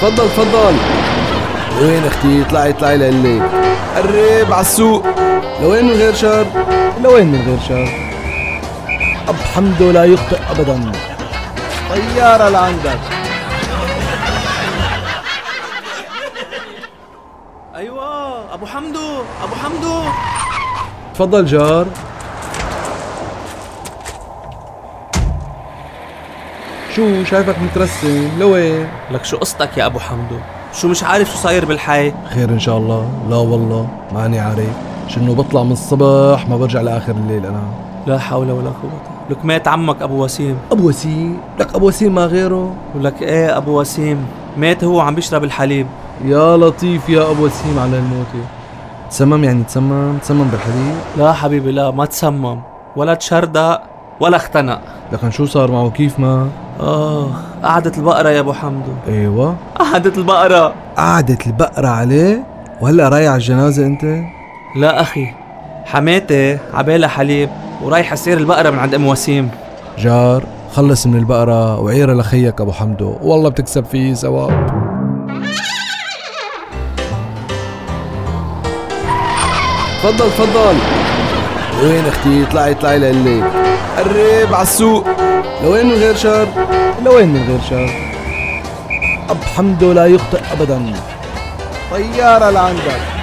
تفضل تفضل. لوين أختي؟ اطلعي اطلعي لقلك قرب على السوق. لوين من غير شر؟ لوين من غير شر؟ أب حمدو لا يخطئ أبدا. طيارة لعندك. أيوه أبو حمدو أبو حمدو. تفضل جار. شو شايفك مترسم لوين؟ لك شو قصتك يا أبو حمدو؟ شو مش عارف شو صاير بالحي؟ خير إن شاء الله. لا والله ماني عارف. شنو بطلع من الصبح ما برجع لآخر الليل أنا. لا حول ولا قوة. لك مات عمك أبو وسيم. أبو وسيم؟ لك أبو وسيم ما غيره؟ ولك إيه أبو وسيم؟ مات هو عم بيشرب الحليب. يا لطيف يا أبو وسيم على الموتة تسمم يعني تسمم؟ تسمم بالحليب لا حبيبي لا ما تسمم. ولا تشردق ولا اختنق. لكن شو صار معه؟ كيف ما؟ آه. قعدت البقرة يا أبو حمدو. أيوه. قعدت البقرة. قعدت البقرة عليه؟ وهلا رايح على الجنازة أنت؟ لا أخي. حماتي عبالها حليب ورايحة سير البقرة من عند أم وسيم. جار خلص من البقرة وعيرها لخيك أبو حمدو. والله بتكسب فيه ثواب. تفضل تفضل. وين أختي اطلعي اطلعي لقلك قرب على السوق. لوين من غير شر؟ لوين من غير شر؟ أب حمدو لا يخطئ أبدا. طيارة لعندك.